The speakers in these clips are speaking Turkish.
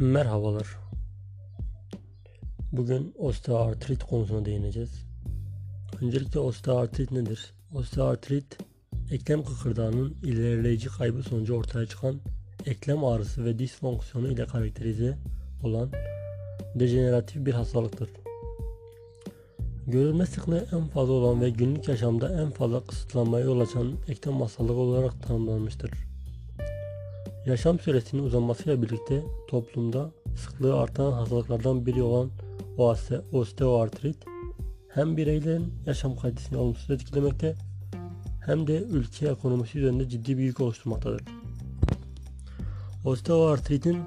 Merhabalar. Bugün osteoartrit konusuna değineceğiz. Öncelikle osteoartrit nedir? Osteoartrit, eklem kıkırdağının ilerleyici kaybı sonucu ortaya çıkan eklem ağrısı ve disfonksiyonu ile karakterize olan dejeneratif bir hastalıktır. Görülme sıklığı en fazla olan ve günlük yaşamda en fazla kısıtlanmaya yol açan eklem hastalığı olarak tanımlanmıştır. Yaşam süresinin uzamasıyla birlikte toplumda sıklığı artan hastalıklardan biri olan osteoartrit hem bireylerin yaşam kalitesini olumsuz etkilemekte hem de ülke ekonomisi üzerinde ciddi bir yük oluşturmaktadır. Osteoartritin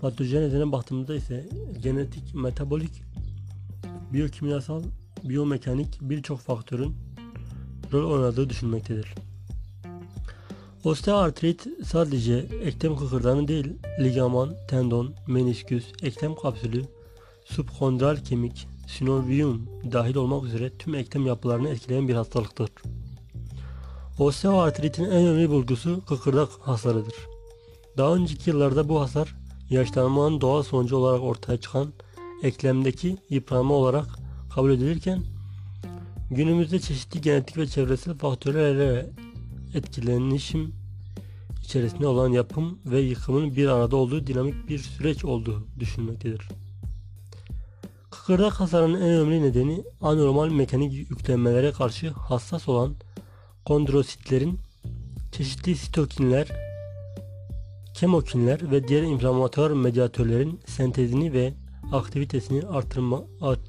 patojenezine baktığımızda ise genetik, metabolik, biyokimyasal, biyomekanik birçok faktörün rol oynadığı düşünmektedir. Osteoartrit sadece eklem kıkırdağını değil, ligaman, tendon, menisküs, eklem kapsülü, subkondral kemik, synovium dahil olmak üzere tüm eklem yapılarını etkileyen bir hastalıktır. Osteoartritin en önemli bulgusu kıkırdak hasarıdır. Daha önceki yıllarda bu hasar yaşlanmanın doğal sonucu olarak ortaya çıkan eklemdeki yıpranma olarak kabul edilirken günümüzde çeşitli genetik ve çevresel faktörlerle etkilenişim içerisinde olan yapım ve yıkımın bir arada olduğu dinamik bir süreç olduğu düşünülmektedir. Kıkırdak hasarının en önemli nedeni anormal mekanik yüklenmelere karşı hassas olan kondrositlerin çeşitli sitokinler, kemokinler ve diğer inflamatuar medyatörlerin sentezini ve aktivitesini artırma, art,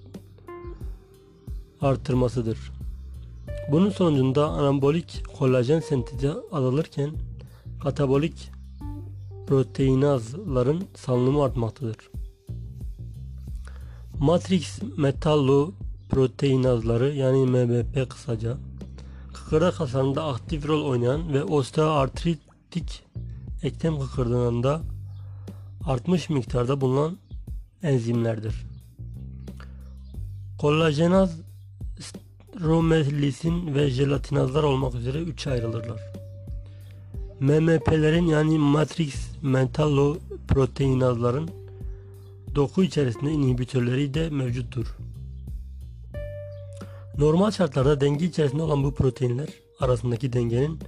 artırmasıdır. Bunun sonucunda anabolik kolajen sentezi azalırken katabolik proteinazların salınımı artmaktadır. Matrix metallo proteinazları yani MBP kısaca kıkırdak hasarında aktif rol oynayan ve osteoartritik eklem kıkırdağında artmış miktarda bulunan enzimlerdir. Kolajenaz romelisin ve jelatinazlar olmak üzere üçe ayrılırlar. MMP'lerin yani matrix metallo proteinazların doku içerisinde inhibitörleri de mevcuttur. Normal şartlarda denge içerisinde olan bu proteinler arasındaki dengenin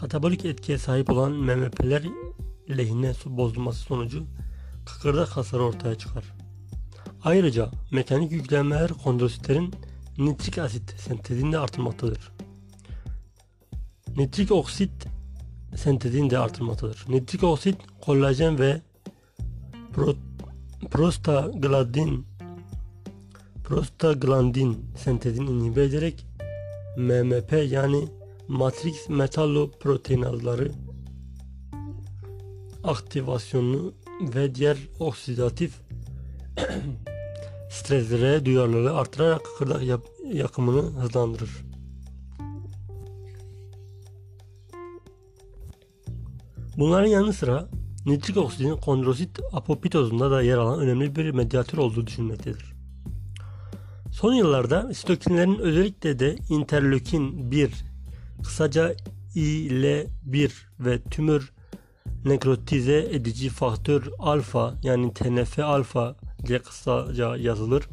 katabolik etkiye sahip olan MMP'ler lehine bozulması sonucu kıkırdak hasarı ortaya çıkar. Ayrıca mekanik yüklenmeler kondrositlerin nitrik asit sentezini de artırmaktadır. Nitrik oksit sentezini de artırmaktadır. Nitrik oksit kolajen ve pro, prostaglandin prostaglandin sentezini inhibe ederek MMP yani matrix metalloproteinazları aktivasyonunu ve diğer oksidatif streslere duyarlılığı artırarak kıkırdak yap yakımını hızlandırır. Bunların yanı sıra nitrik oksidin kondrosit apoptozunda da yer alan önemli bir medyatör olduğu düşünülmektedir. Son yıllarda sitokinlerin özellikle de interleukin 1, kısaca IL-1 ve tümör nekrotize edici faktör alfa yani TNF alfa diye kısaca yazılır.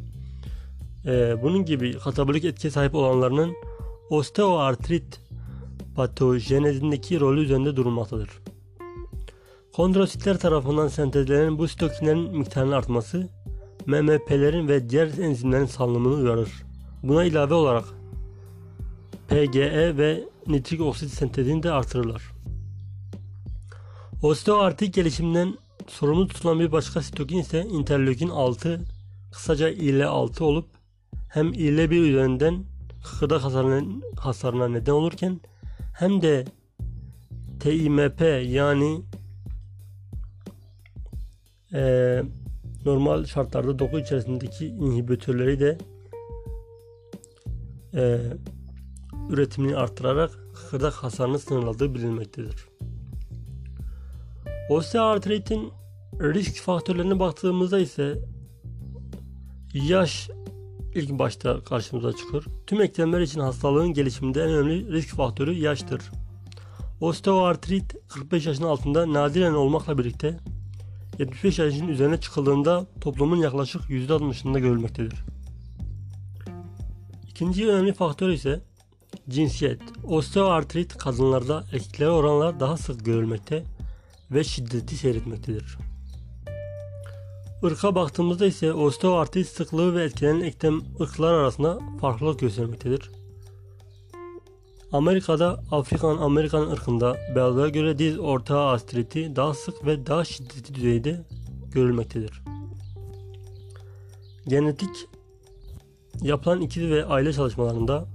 Ee, bunun gibi katabolik etkiye sahip olanlarının osteoartrit patojenezindeki rolü üzerinde durulmaktadır. Kondrositler tarafından sentezlenen bu sitokinlerin miktarının artması MMP'lerin ve diğer enzimlerin salınımını uyarır. Buna ilave olarak PGE ve nitrik oksit sentezini de artırırlar. Osteoartrik gelişiminden sorumlu tutulan bir başka sitokin ise interleukin 6 kısaca IL-6 olup hem IL-1 üzerinden kıkırdak hasarına, hasarına neden olurken hem de TIMP yani e, normal şartlarda doku içerisindeki inhibitörleri de e, üretimini arttırarak kıkırdak hasarını sınırladığı bilinmektedir. Osteoartritin risk faktörlerine baktığımızda ise yaş ilk başta karşımıza çıkıyor. Tüm eklemler için hastalığın gelişiminde en önemli risk faktörü yaştır. Osteoartrit 45 yaşın altında nadiren olmakla birlikte 75 yaşın üzerine çıkıldığında toplumun yaklaşık %60'ında görülmektedir. İkinci önemli faktör ise cinsiyet. Osteoartrit kadınlarda erkeklere oranla daha sık görülmekte ve şiddeti seyretmektedir. Irka baktığımızda ise osteoartrit sıklığı ve etkilenen eklem ırklar arasında farklılık göstermektedir. Amerika'da Afrikan Amerikan ırkında beyazlara göre diz ortağı artriti daha sık ve daha şiddetli düzeyde görülmektedir. Genetik yapılan ikiz ve aile çalışmalarında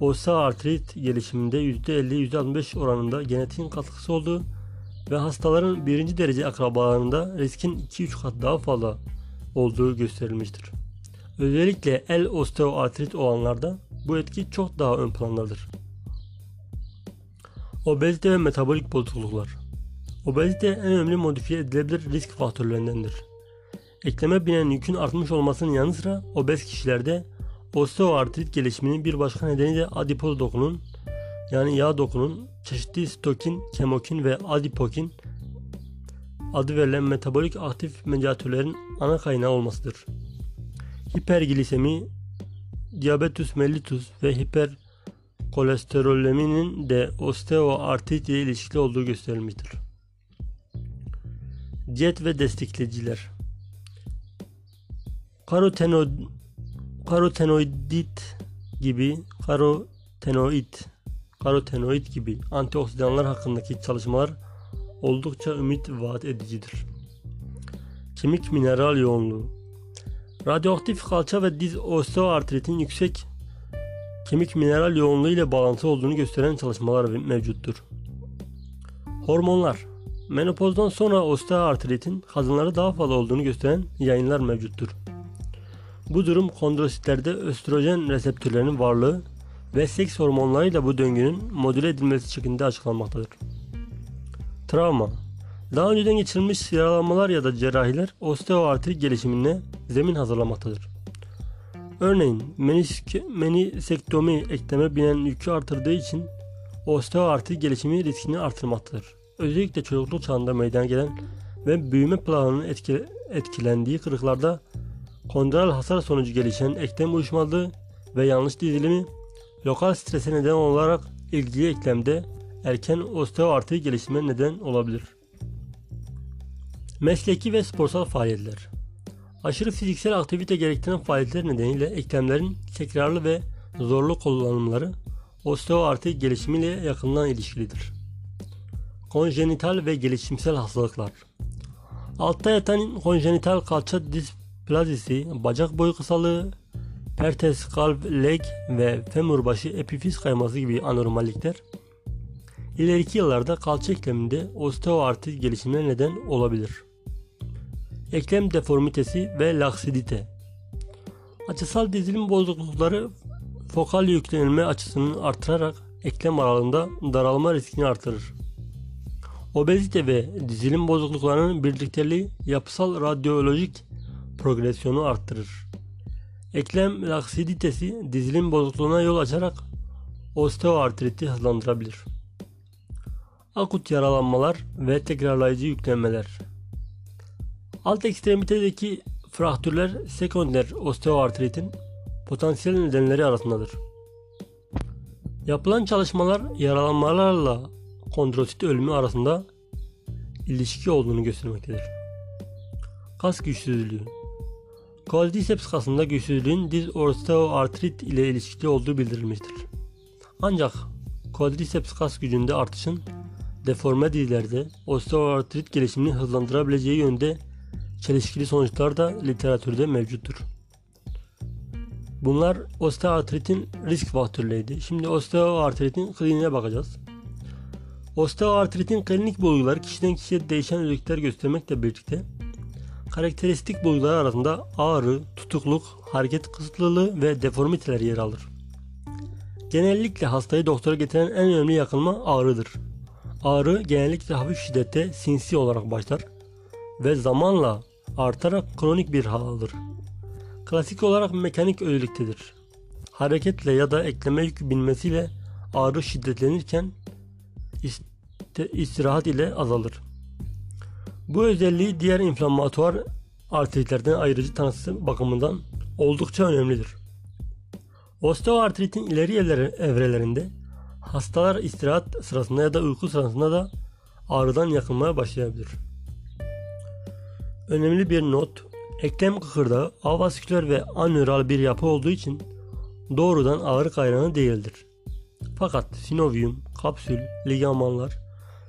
osteoartrit gelişiminde %50-%65 oranında genetiğin katkısı olduğu ve hastaların birinci derece akrabalarında riskin 2-3 kat daha fazla olduğu gösterilmiştir. Özellikle el osteoartrit olanlarda bu etki çok daha ön plandadır. Obezite ve metabolik bozukluklar Obezite en önemli modifiye edilebilir risk faktörlerindendir. Ekleme binen yükün artmış olmasının yanı sıra obez kişilerde osteoartrit gelişiminin bir başka nedeni de adipoz dokunun yani yağ dokunun çeşitli stokin, kemokin ve adipokin adı verilen metabolik aktif mediatörlerin ana kaynağı olmasıdır. Hiperglisemi, diabetus mellitus ve hiperkolesterolleminin de osteoartrit ile ilişkili olduğu gösterilmiştir. Diyet ve destekleyiciler Karotenoid, karotenoidit gibi karotenoid karotenoid gibi antioksidanlar hakkındaki çalışmalar oldukça ümit vaat edicidir. Kemik mineral yoğunluğu Radyoaktif kalça ve diz osteoartritin yüksek kemik mineral yoğunluğu ile bağlantılı olduğunu gösteren çalışmalar mevcuttur. Hormonlar Menopozdan sonra osteoartritin kadınlarda daha fazla olduğunu gösteren yayınlar mevcuttur. Bu durum kondrositlerde östrojen reseptörlerinin varlığı ve seks hormonlarıyla bu döngünün modüle edilmesi şeklinde açıklanmaktadır. Travma Daha önceden geçirilmiş yaralanmalar ya da cerrahiler osteoartrit gelişimine zemin hazırlamaktadır. Örneğin menisk, menisektomi ekleme binen yükü artırdığı için osteoartrit gelişimi riskini artırmaktadır. Özellikle çocukluk çağında meydana gelen ve büyüme planının etkilendiği kırıklarda kondral hasar sonucu gelişen eklem uyuşmazlığı ve yanlış dizilimi lokal strese neden olarak ilgili eklemde erken osteoartrit gelişime neden olabilir. Mesleki ve sporsal faaliyetler Aşırı fiziksel aktivite gerektiren faaliyetler nedeniyle eklemlerin tekrarlı ve zorlu kullanımları osteoartrit gelişimiyle yakından ilişkilidir. Konjenital ve gelişimsel hastalıklar Altta yatan konjenital kalça displazisi, bacak boyu kısalığı, pertes, kalp, leg ve femur başı epifiz kayması gibi anormallikler ileriki yıllarda kalça ekleminde osteoartrit gelişimine neden olabilir. Eklem deformitesi ve laksidite Açısal dizilim bozuklukları fokal yüklenilme açısını artırarak eklem aralığında daralma riskini artırır. Obezite ve dizilim bozukluklarının birlikteliği yapısal radyolojik progresyonu arttırır. Eklem laksiditesi dizilim bozukluğuna yol açarak osteoartriti hızlandırabilir. Akut yaralanmalar ve tekrarlayıcı yüklenmeler. Alt ekstremitedeki fraktürler sekonder osteoartritin potansiyel nedenleri arasındadır. Yapılan çalışmalar yaralanmalarla kondrosit ölümü arasında ilişki olduğunu göstermektedir. Kas güçsüzlüğü Quadriceps kasında güçsüzlüğün diz osteoartrit ile ilişkili olduğu bildirilmiştir. Ancak quadriceps kas gücünde artışın deforme dizlerde osteoartrit gelişimini hızlandırabileceği yönde çelişkili sonuçlar da literatürde mevcuttur. Bunlar osteoartritin risk faktörleriydi. Şimdi osteoartritin kliniğine bakacağız. Osteoartritin klinik bulguları kişiden kişiye değişen özellikler göstermekle birlikte karakteristik bulgular arasında ağrı, tutukluk, hareket kısıtlılığı ve deformiteler yer alır. Genellikle hastayı doktora getiren en önemli yakınma ağrıdır. Ağrı genellikle hafif şiddette sinsi olarak başlar ve zamanla artarak kronik bir hal alır. Klasik olarak mekanik özelliktedir. Hareketle ya da ekleme yük binmesiyle ağrı şiddetlenirken istirahat ile azalır. Bu özelliği diğer inflamatuar artritlerden ayrıcı tanısı bakımından oldukça önemlidir. Osteoartritin ileri evrelerinde hastalar istirahat sırasında ya da uyku sırasında da ağrıdan yakınmaya başlayabilir. Önemli bir not, eklem kıkırdağı avasküler ve anöral bir yapı olduğu için doğrudan ağrı kaynağı değildir. Fakat sinovium, kapsül, ligamanlar,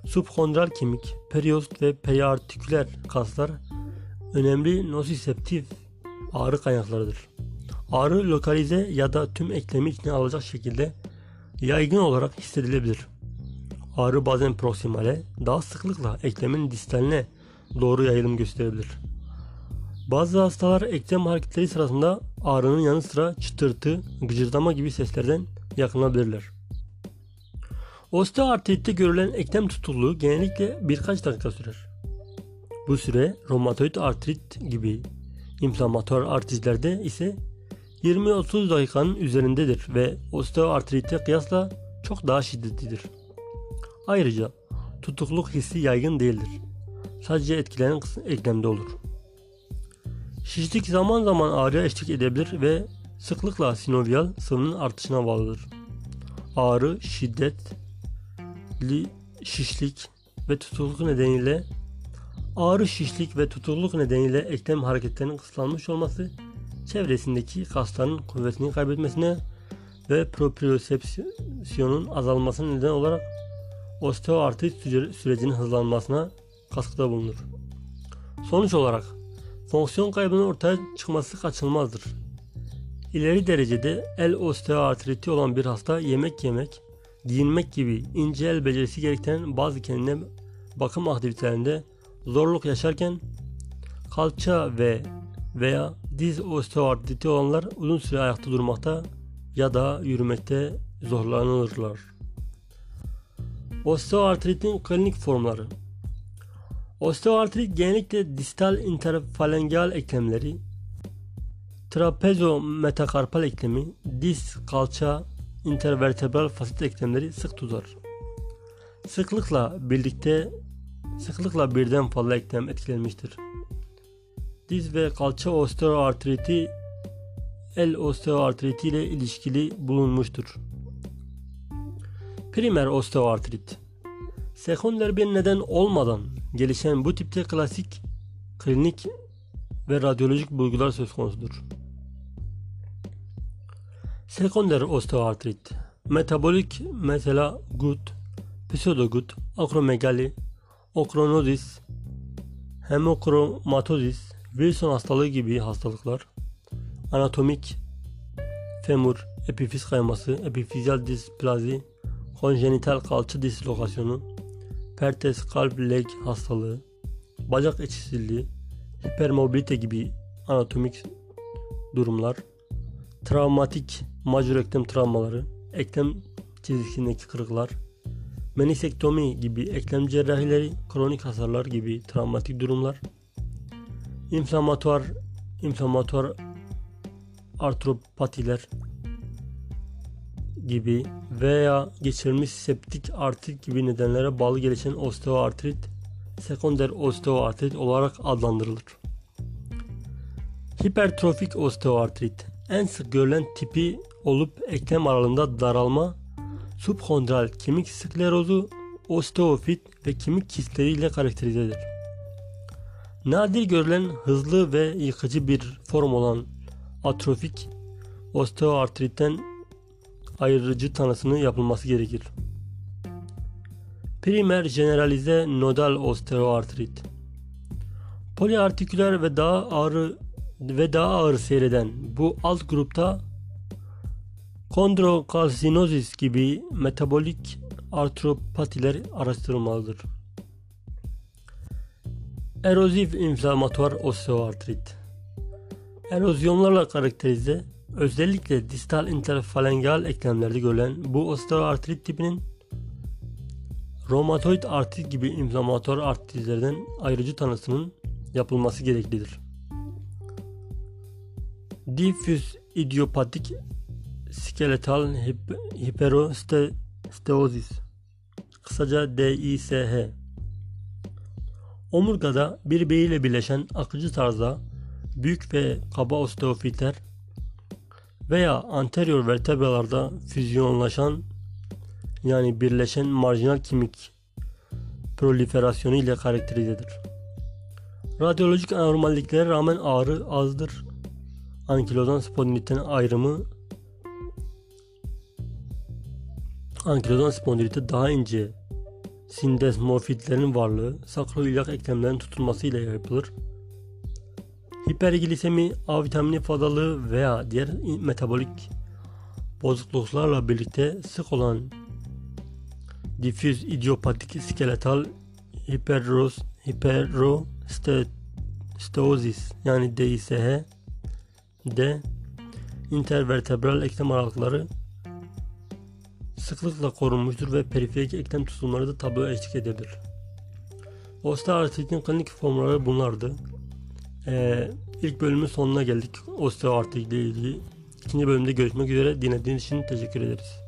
subkondral kemik, periost ve periartiküler kaslar önemli nosiseptif ağrı kaynaklarıdır. Ağrı lokalize ya da tüm eklemi içine alacak şekilde yaygın olarak hissedilebilir. Ağrı bazen proksimale, daha sıklıkla eklemin distaline doğru yayılım gösterebilir. Bazı hastalar eklem hareketleri sırasında ağrının yanı sıra çıtırtı, gıcırdama gibi seslerden yakınabilirler. Osteoartritte görülen eklem tutulduğu genellikle birkaç dakika sürer. Bu süre romatoid artrit gibi inflamatuar artritlerde ise 20-30 dakikanın üzerindedir ve osteoartrite kıyasla çok daha şiddetlidir. Ayrıca tutukluk hissi yaygın değildir. Sadece etkilenen kısım eklemde olur. Şişlik zaman zaman ağrıya eşlik edebilir ve sıklıkla sinovial sıvının artışına bağlıdır. Ağrı, şiddet, şişlik ve tutukluk nedeniyle ağrı, şişlik ve tutukluk nedeniyle eklem hareketlerinin kısıtlanmış olması çevresindeki kasların kuvvetini kaybetmesine ve propriosepsiyonun azalmasına neden olarak osteoartrit sürecinin hızlanmasına katkıda bulunur. Sonuç olarak fonksiyon kaybının ortaya çıkması kaçınılmazdır. İleri derecede el osteoartriti olan bir hasta yemek yemek, giyinmek gibi ince el becerisi gerektiren bazı kendine bakım aktivitelerinde zorluk yaşarken kalça ve veya diz osteoartriti olanlar uzun süre ayakta durmakta ya da yürümekte zorlanırlar. Osteoartritin klinik formları Osteoartrit genellikle distal interfalangeal eklemleri, trapezo metakarpal eklemi, diz, kalça, intervertebral fasit eklemleri sık tutar. Sıklıkla birlikte sıklıkla birden fazla eklem etkilenmiştir. Diz ve kalça osteoartriti el osteoartriti ile ilişkili bulunmuştur. Primer osteoartrit Sekonder bir neden olmadan gelişen bu tipte klasik klinik ve radyolojik bulgular söz konusudur. Sekonder osteoartrit. Metabolik mesela gut, pseudogut, akromegali, okronozis, hemokromatozis, Wilson hastalığı gibi hastalıklar, anatomik, femur, epifiz kayması, epifizyal displazi, konjenital kalça dislokasyonu, pertes kalp leg hastalığı, bacak eşitsizliği, hipermobilite gibi anatomik durumlar, travmatik majör eklem travmaları, eklem çizgisindeki kırıklar, menisektomi gibi eklem cerrahileri, kronik hasarlar gibi travmatik durumlar, inflamatuar, inflamatuar artropatiler gibi veya geçirilmiş septik artrit gibi nedenlere bağlı gelişen osteoartrit sekonder osteoartrit olarak adlandırılır. Hipertrofik osteoartrit en sık görülen tipi olup eklem aralığında daralma, subkondral kemik sklerozu, osteofit ve kemik kistleriyle karakterizedir. Nadir görülen hızlı ve yıkıcı bir form olan atrofik osteoartritten ayırıcı tanısının yapılması gerekir. Primer generalize nodal osteoartrit Poliartiküler ve daha ağır ve daha ağır seyreden bu alt grupta kondrokalsinozis gibi metabolik artropatiler araştırılmalıdır. Erozif inflamatuar osteoartrit Erozyonlarla karakterize özellikle distal interfalangeal eklemlerde görülen bu osteoartrit tipinin romatoid artrit gibi inflamatuar artritlerden ayrıcı tanısının yapılması gereklidir. Diffuse idiopatik skeletal hip hiperosteozis kısaca DISH Omurgada birbiriyle birleşen akıcı tarzda büyük ve kaba osteofitler veya anterior vertebralarda füzyonlaşan yani birleşen marjinal kemik proliferasyonu ile karakterizedir. Radyolojik anormalliklere rağmen ağrı azdır. Ankilozan spondilitten ayrımı Ankilozan spondilite daha ince sindesmorfitlerin varlığı sakroiliak eklemlerin tutulmasıyla yapılır. Hiperglisemi, A vitamini fazlalığı veya diğer metabolik bozukluklarla birlikte sık olan difüz idiopatik skeletal hiperos, hiperosteozis yani DISH de intervertebral eklem aralıkları sıklıkla korunmuştur ve periferik eklem tutulmaları da tabloya eşlik edebilir. Osteoartritin klinik formları bunlardı. Ee, ilk bölümün sonuna geldik osteoartrit ile ilgili. İkinci bölümde görüşmek üzere. Dinlediğiniz için teşekkür ederiz.